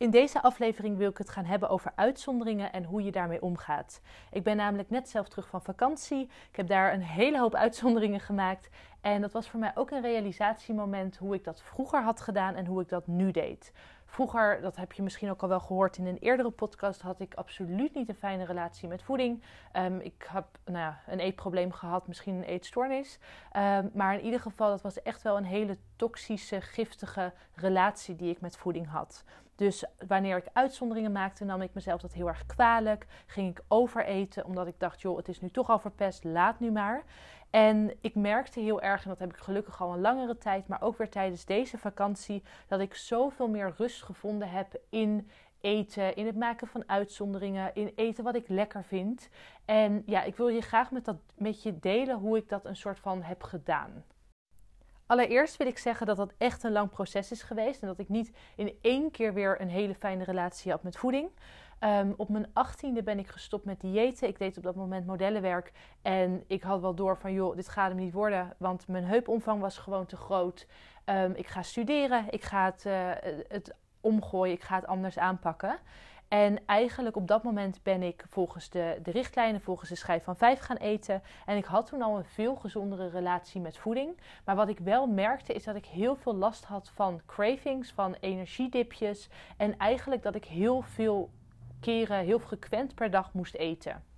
In deze aflevering wil ik het gaan hebben over uitzonderingen en hoe je daarmee omgaat. Ik ben namelijk net zelf terug van vakantie. Ik heb daar een hele hoop uitzonderingen gemaakt. En dat was voor mij ook een realisatiemoment hoe ik dat vroeger had gedaan en hoe ik dat nu deed. Vroeger, dat heb je misschien ook al wel gehoord in een eerdere podcast, had ik absoluut niet een fijne relatie met voeding. Ehm, ik heb nou ja, een eetprobleem gehad, misschien een eetstoornis. Ehm, maar in ieder geval, dat was echt wel een hele toxische, giftige relatie die ik met voeding had. Dus wanneer ik uitzonderingen maakte, nam ik mezelf dat heel erg kwalijk. Ging ik overeten, omdat ik dacht, joh, het is nu toch al verpest, laat nu maar. En ik merkte heel erg, en dat heb ik gelukkig al een langere tijd, maar ook weer tijdens deze vakantie, dat ik zoveel meer rust gevonden heb in eten, in het maken van uitzonderingen, in eten wat ik lekker vind. En ja, ik wil je graag met, dat, met je delen hoe ik dat een soort van heb gedaan. Allereerst wil ik zeggen dat dat echt een lang proces is geweest en dat ik niet in één keer weer een hele fijne relatie had met voeding. Um, op mijn achttiende ben ik gestopt met diëten. Ik deed op dat moment modellenwerk. En ik had wel door van, joh, dit gaat hem niet worden. Want mijn heupomvang was gewoon te groot. Um, ik ga studeren. Ik ga het, uh, het omgooien. Ik ga het anders aanpakken. En eigenlijk op dat moment ben ik volgens de, de richtlijnen, volgens de schijf van vijf gaan eten. En ik had toen al een veel gezondere relatie met voeding. Maar wat ik wel merkte is dat ik heel veel last had van cravings, van energiedipjes. En eigenlijk dat ik heel veel keren, heel frequent per dag moest eten.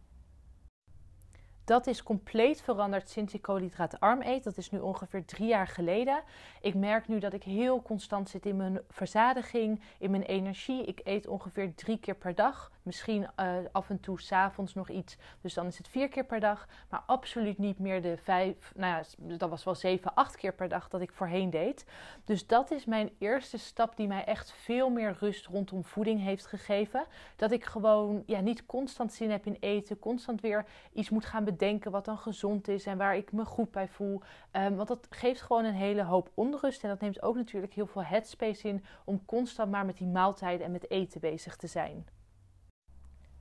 Dat is compleet veranderd sinds ik koolhydraatarm eet. Dat is nu ongeveer drie jaar geleden. Ik merk nu dat ik heel constant zit in mijn verzadiging, in mijn energie. Ik eet ongeveer drie keer per dag. Misschien uh, af en toe s'avonds nog iets. Dus dan is het vier keer per dag. Maar absoluut niet meer de vijf. Nou ja, dat was wel zeven, acht keer per dag dat ik voorheen deed. Dus dat is mijn eerste stap die mij echt veel meer rust rondom voeding heeft gegeven. Dat ik gewoon ja, niet constant zin heb in eten. Constant weer iets moet gaan bedenken wat dan gezond is en waar ik me goed bij voel. Um, want dat geeft gewoon een hele hoop onrust. En dat neemt ook natuurlijk heel veel headspace in om constant maar met die maaltijden en met eten bezig te zijn.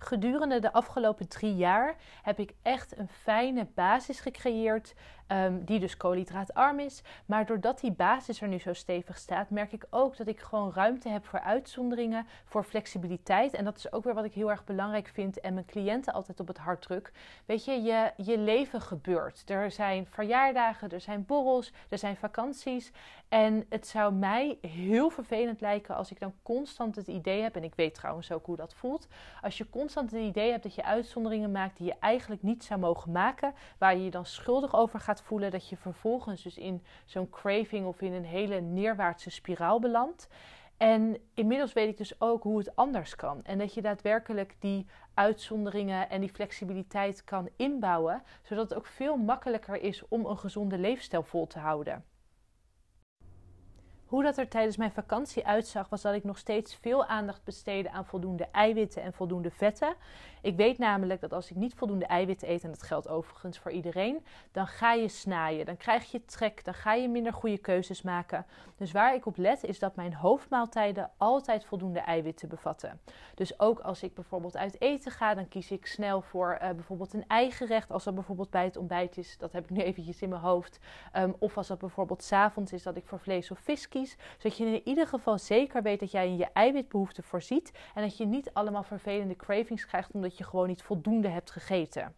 Gedurende de afgelopen drie jaar heb ik echt een fijne basis gecreëerd Um, die dus koolhydraatarm is. Maar doordat die basis er nu zo stevig staat, merk ik ook dat ik gewoon ruimte heb voor uitzonderingen, voor flexibiliteit. En dat is ook weer wat ik heel erg belangrijk vind en mijn cliënten altijd op het hart druk. Weet je, je, je leven gebeurt. Er zijn verjaardagen, er zijn borrels, er zijn vakanties. En het zou mij heel vervelend lijken als ik dan constant het idee heb, en ik weet trouwens ook hoe dat voelt, als je constant het idee hebt dat je uitzonderingen maakt die je eigenlijk niet zou mogen maken, waar je je dan schuldig over gaat voelen, dat je vervolgens dus in zo'n craving of in een hele neerwaartse spiraal belandt. En inmiddels weet ik dus ook hoe het anders kan. En dat je daadwerkelijk die uitzonderingen en die flexibiliteit kan inbouwen, zodat het ook veel makkelijker is om een gezonde leefstijl vol te houden. Hoe dat er tijdens mijn vakantie uitzag, was dat ik nog steeds veel aandacht besteedde aan voldoende eiwitten en voldoende vetten. Ik weet namelijk dat als ik niet voldoende eiwitten eet, en dat geldt overigens voor iedereen, dan ga je snaaien, dan krijg je trek, dan ga je minder goede keuzes maken. Dus waar ik op let is dat mijn hoofdmaaltijden altijd voldoende eiwitten bevatten. Dus ook als ik bijvoorbeeld uit eten ga, dan kies ik snel voor uh, bijvoorbeeld een eigen gerecht. Als dat bijvoorbeeld bij het ontbijt is, dat heb ik nu eventjes in mijn hoofd. Um, of als dat bijvoorbeeld s'avonds is, dat ik voor vlees of vis kies. Zodat je in ieder geval zeker weet dat jij in je eiwitbehoeften voorziet. En dat je niet allemaal vervelende cravings krijgt omdat je gewoon niet voldoende hebt gegeten.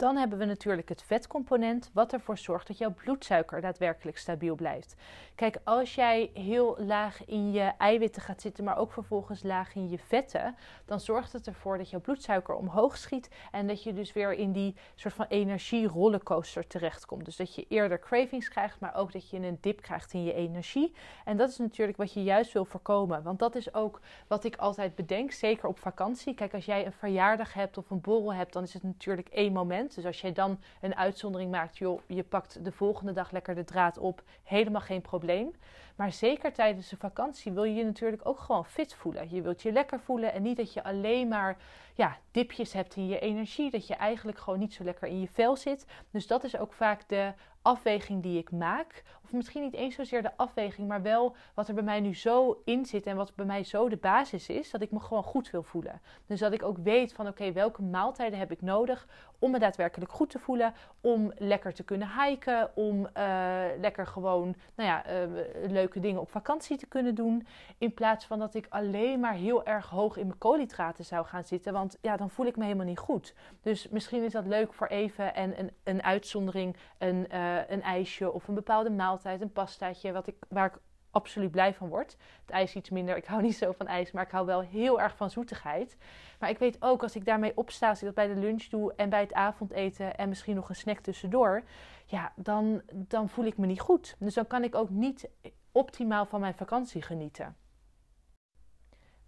Dan hebben we natuurlijk het vetcomponent, wat ervoor zorgt dat jouw bloedsuiker daadwerkelijk stabiel blijft. Kijk, als jij heel laag in je eiwitten gaat zitten, maar ook vervolgens laag in je vetten, dan zorgt het ervoor dat jouw bloedsuiker omhoog schiet en dat je dus weer in die soort van energie-rollercoaster terechtkomt. Dus dat je eerder cravings krijgt, maar ook dat je een dip krijgt in je energie. En dat is natuurlijk wat je juist wil voorkomen, want dat is ook wat ik altijd bedenk, zeker op vakantie. Kijk, als jij een verjaardag hebt of een borrel hebt, dan is het natuurlijk één moment. Dus als jij dan een uitzondering maakt, joh, je pakt de volgende dag lekker de draad op, helemaal geen probleem. Maar zeker tijdens de vakantie wil je je natuurlijk ook gewoon fit voelen. Je wilt je lekker voelen en niet dat je alleen maar ja, dipjes hebt in je energie. Dat je eigenlijk gewoon niet zo lekker in je vel zit. Dus dat is ook vaak de afweging die ik maak. Of misschien niet eens zozeer de afweging, maar wel wat er bij mij nu zo in zit en wat bij mij zo de basis is, dat ik me gewoon goed wil voelen. Dus dat ik ook weet van oké, welke maaltijden heb ik nodig om me daadwerkelijk goed te voelen, om lekker te kunnen hiken, om uh, lekker gewoon nou ja, uh, leuke dingen op vakantie te kunnen doen, in plaats van dat ik alleen maar heel erg hoog in mijn koolhydraten zou gaan zitten, want ja, dan voel ik me helemaal niet goed. Dus misschien is dat leuk voor even en een, een uitzondering, een uh, een ijsje of een bepaalde maaltijd, een pastaatje, wat ik, waar ik absoluut blij van word. Het ijs iets minder. Ik hou niet zo van ijs, maar ik hou wel heel erg van zoetigheid. Maar ik weet ook als ik daarmee opsta, als ik dat bij de lunch doe en bij het avondeten en misschien nog een snack tussendoor, ja, dan, dan voel ik me niet goed. Dus dan kan ik ook niet optimaal van mijn vakantie genieten.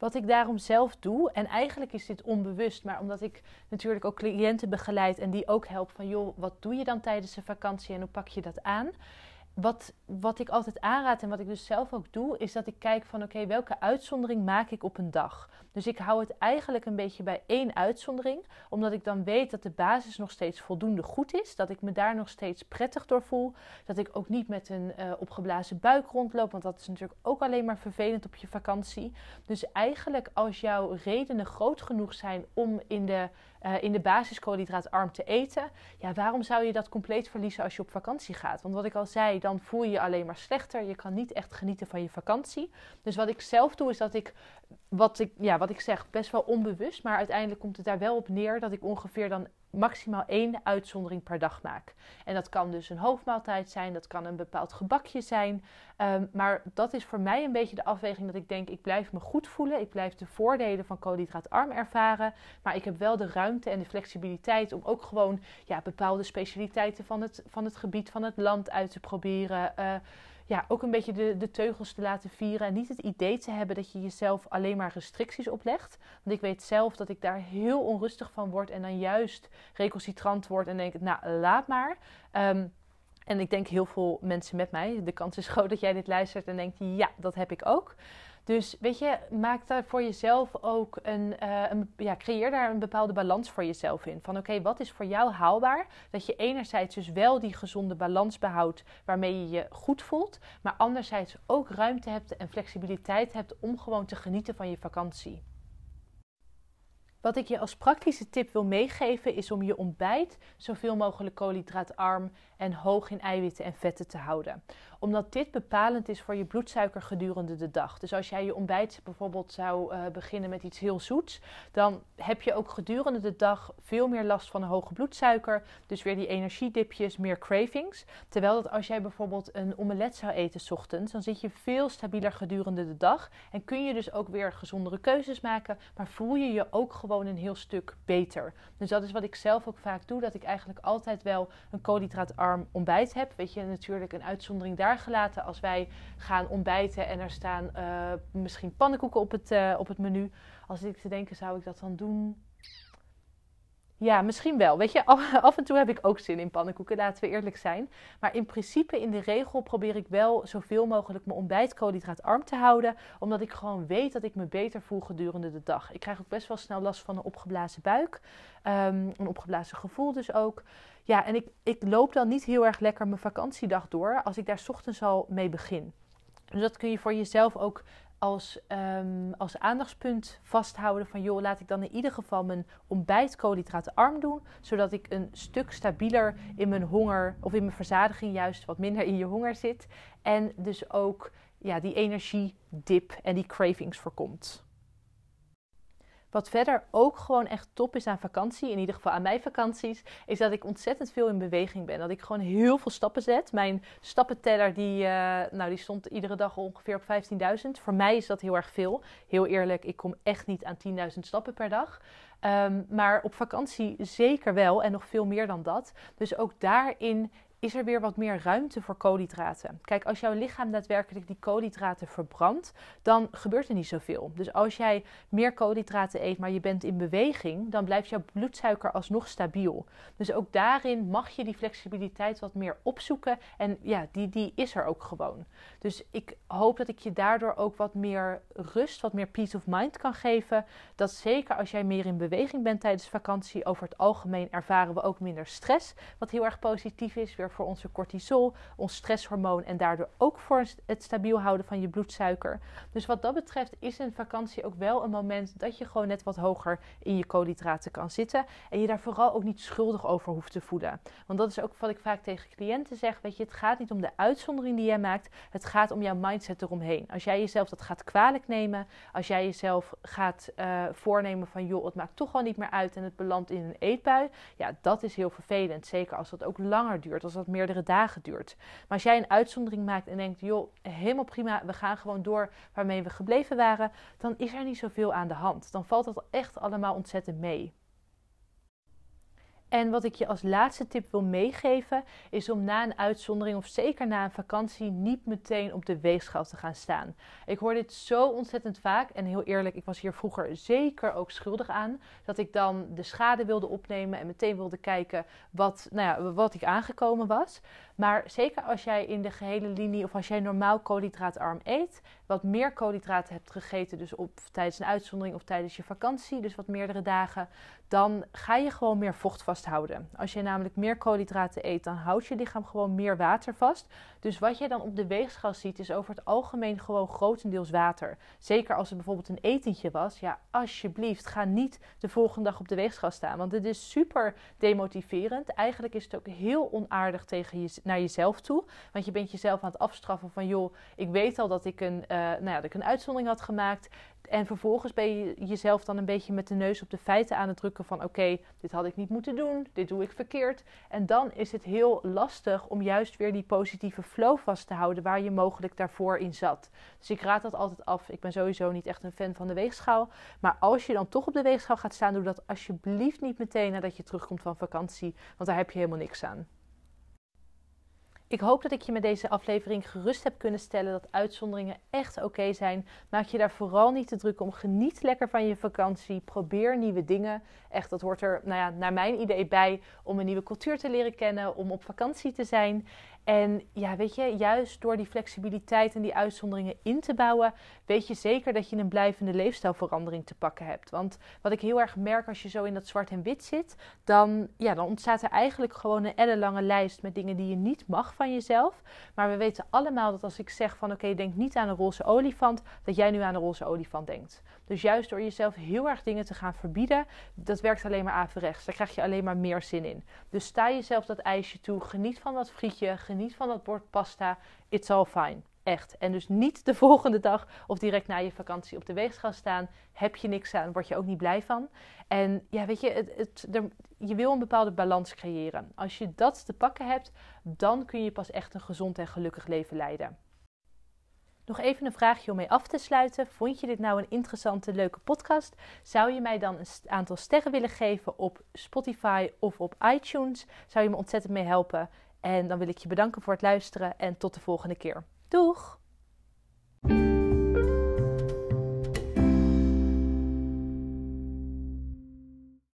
Wat ik daarom zelf doe, en eigenlijk is dit onbewust, maar omdat ik natuurlijk ook cliënten begeleid en die ook help van joh, wat doe je dan tijdens de vakantie en hoe pak je dat aan? Wat, wat ik altijd aanraad en wat ik dus zelf ook doe, is dat ik kijk van oké, welke uitzondering maak ik op een dag? Dus ik hou het eigenlijk een beetje bij één uitzondering, omdat ik dan weet dat de basis nog steeds voldoende goed is, dat ik me daar nog steeds prettig door voel, dat ik ook niet met een uh, opgeblazen buik rondloop, want dat is natuurlijk ook alleen maar vervelend op je vakantie. Dus eigenlijk als jouw redenen groot genoeg zijn om in de uh, in de basis koolhydraatarm te eten. Ja, waarom zou je dat compleet verliezen als je op vakantie gaat? Want wat ik al zei, dan voel je je alleen maar slechter. Je kan niet echt genieten van je vakantie. Dus wat ik zelf doe, is dat ik, wat ik, ja, wat ik zeg, best wel onbewust, maar uiteindelijk komt het daar wel op neer dat ik ongeveer dan maximaal één uitzondering per dag maak. En dat kan dus een hoofdmaaltijd zijn, dat kan een bepaald gebakje zijn. Um, maar dat is voor mij een beetje de afweging dat ik denk, ik blijf me goed voelen. Ik blijf de voordelen van koolhydraatarm ervaren. Maar ik heb wel de ruimte en de flexibiliteit om ook gewoon ja, bepaalde specialiteiten van het, van het gebied, van het land uit te proberen. Uh, ja, ook een beetje de, de teugels te laten vieren. En niet het idee te hebben dat je jezelf alleen maar restricties oplegt. Want ik weet zelf dat ik daar heel onrustig van word. En dan juist recalcitrant word en denk, nou, laat maar. Um, en ik denk heel veel mensen met mij. De kans is groot dat jij dit luistert en denkt, ja, dat heb ik ook. Dus weet je, maak daar voor jezelf ook een, uh, een ja, creëer daar een bepaalde balans voor jezelf in. Van oké, wat is voor jou haalbaar? Dat je enerzijds dus wel die gezonde balans behoudt waarmee je je goed voelt, maar anderzijds ook ruimte hebt en flexibiliteit hebt om gewoon te genieten van je vakantie. Wat ik je als praktische tip wil meegeven is om je ontbijt zoveel mogelijk koolhydraatarm en hoog in eiwitten en vetten te houden. Omdat dit bepalend is voor je bloedsuiker gedurende de dag. Dus als jij je ontbijt bijvoorbeeld zou uh, beginnen met iets heel zoets, dan heb je ook gedurende de dag veel meer last van een hoge bloedsuiker. Dus weer die energiedipjes, meer cravings. Terwijl dat als jij bijvoorbeeld een omelet zou eten s ochtends, dan zit je veel stabieler gedurende de dag. En kun je dus ook weer gezondere keuzes maken, maar voel je je ook gewoon een heel stuk beter. Dus dat is wat ik zelf ook vaak doe, dat ik eigenlijk altijd wel een koolhydraatarm ontbijt heb. Weet je, natuurlijk een uitzondering daar gelaten als wij gaan ontbijten en er staan uh, misschien pannenkoeken op het, uh, op het menu. Als ik te denken, zou ik dat dan doen? Ja, misschien wel. Weet je, af en toe heb ik ook zin in pannenkoeken, laten we eerlijk zijn. Maar in principe, in de regel, probeer ik wel zoveel mogelijk mijn ontbijt koolhydraatarm te houden. Omdat ik gewoon weet dat ik me beter voel gedurende de dag. Ik krijg ook best wel snel last van een opgeblazen buik. Um, een opgeblazen gevoel dus ook. Ja, en ik, ik loop dan niet heel erg lekker mijn vakantiedag door als ik daar ochtends al mee begin. Dus dat kun je voor jezelf ook als, um, als aandachtspunt vasthouden van joh, laat ik dan in ieder geval mijn ontbijt koolhydraatarm doen, zodat ik een stuk stabieler in mijn honger of in mijn verzadiging juist wat minder in je honger zit en dus ook ja, die energiedip en die cravings voorkomt. Wat verder ook gewoon echt top is aan vakantie, in ieder geval aan mijn vakanties, is dat ik ontzettend veel in beweging ben. Dat ik gewoon heel veel stappen zet. Mijn stappenteller die, uh, nou, die stond iedere dag ongeveer op 15.000. Voor mij is dat heel erg veel. Heel eerlijk, ik kom echt niet aan 10.000 stappen per dag. Um, maar op vakantie zeker wel en nog veel meer dan dat. Dus ook daarin is er weer wat meer ruimte voor koolhydraten. Kijk, als jouw lichaam daadwerkelijk die koolhydraten verbrandt, dan gebeurt er niet zoveel. Dus als jij meer koolhydraten eet, maar je bent in beweging, dan blijft jouw bloedsuiker alsnog stabiel. Dus ook daarin mag je die flexibiliteit wat meer opzoeken. En ja, die, die is er ook gewoon. Dus ik hoop dat ik je daardoor ook wat meer rust, wat meer peace of mind kan geven. Dat zeker als jij meer in beweging bent tijdens vakantie, over het algemeen ervaren we ook minder stress. Wat heel erg positief is, voor onze cortisol, ons stresshormoon en daardoor ook voor het stabiel houden van je bloedsuiker. Dus wat dat betreft is een vakantie ook wel een moment dat je gewoon net wat hoger in je koolhydraten kan zitten en je daar vooral ook niet schuldig over hoeft te voelen. Want dat is ook wat ik vaak tegen cliënten zeg, weet je, het gaat niet om de uitzondering die jij maakt, het gaat om jouw mindset eromheen. Als jij jezelf dat gaat kwalijk nemen, als jij jezelf gaat uh, voornemen van joh, het maakt toch wel niet meer uit en het belandt in een eetbui, ja, dat is heel vervelend. Zeker als dat ook langer duurt, als meerdere dagen duurt. Maar als jij een uitzondering maakt en denkt, joh, helemaal prima, we gaan gewoon door waarmee we gebleven waren, dan is er niet zoveel aan de hand. Dan valt dat echt allemaal ontzettend mee. En wat ik je als laatste tip wil meegeven, is om na een uitzondering of zeker na een vakantie niet meteen op de weegschaal te gaan staan. Ik hoor dit zo ontzettend vaak en heel eerlijk, ik was hier vroeger zeker ook schuldig aan. Dat ik dan de schade wilde opnemen en meteen wilde kijken wat, nou ja, wat ik aangekomen was. Maar zeker als jij in de gehele linie of als jij normaal koolhydraatarm eet, wat meer koolhydraten hebt gegeten, dus op, tijdens een uitzondering of tijdens je vakantie, dus wat meerdere dagen, dan ga je gewoon meer vocht vasthouden. Als je namelijk meer koolhydraten eet, dan houdt je lichaam gewoon meer water vast. Dus wat je dan op de weegschaal ziet, is over het algemeen gewoon grotendeels water. Zeker als het bijvoorbeeld een etentje was, ja, alsjeblieft, ga niet de volgende dag op de weegschaal staan. Want het is super demotiverend. Eigenlijk is het ook heel onaardig tegen je, naar jezelf toe. Want je bent jezelf aan het afstraffen van, joh, ik weet al dat ik een, uh, nou ja, dat ik een uitzondering had gemaakt. En vervolgens ben je jezelf dan een beetje met de neus op de feiten aan het drukken van oké, dit had ik niet moeten doen, dit doe ik verkeerd. En dan is het heel lastig om juist weer die positieve flow vast te houden waar je mogelijk daarvoor in zat. Dus ik raad dat altijd af. Ik ben sowieso niet echt een fan van de weegschaal. Maar als je dan toch op de weegschaal gaat staan, doe dat alsjeblieft niet meteen nadat je terugkomt van vakantie, want daar heb je helemaal niks aan. Ik hoop dat ik je met deze aflevering gerust heb kunnen stellen dat uitzonderingen echt oké zijn. Maak je daar vooral niet te druk om. Geniet lekker van je vakantie. Probeer nieuwe dingen. Echt, dat hoort er, nou ja, naar mijn idee bij om een nieuwe cultuur te leren kennen, om op vakantie te zijn. En ja, weet je, juist door die flexibiliteit en die uitzonderingen in te bouwen, weet je zeker dat je een blijvende leefstijlverandering te pakken hebt. Want wat ik heel erg merk als je zo in dat zwart en wit zit, dan, ja, dan ontstaat er eigenlijk gewoon een ellenlange lijst met dingen die je niet mag van jezelf. Maar we weten allemaal dat als ik zeg van oké, denk niet aan een roze olifant, dat jij nu aan een roze olifant denkt. Dus juist door jezelf heel erg dingen te gaan verbieden, dat werkt alleen maar averechts. Daar krijg je alleen maar meer zin in. Dus sta jezelf dat ijsje toe, geniet van dat frietje, geniet van dat bord pasta. It's all fine. Echt. En dus niet de volgende dag of direct na je vakantie op de weegschaal staan. Heb je niks aan, word je ook niet blij van. En ja, weet je, het, het, je wil een bepaalde balans creëren. Als je dat te pakken hebt, dan kun je pas echt een gezond en gelukkig leven leiden. Nog even een vraagje om mee af te sluiten. Vond je dit nou een interessante, leuke podcast? Zou je mij dan een aantal sterren willen geven op Spotify of op iTunes? Zou je me ontzettend mee helpen? En dan wil ik je bedanken voor het luisteren en tot de volgende keer. Doeg!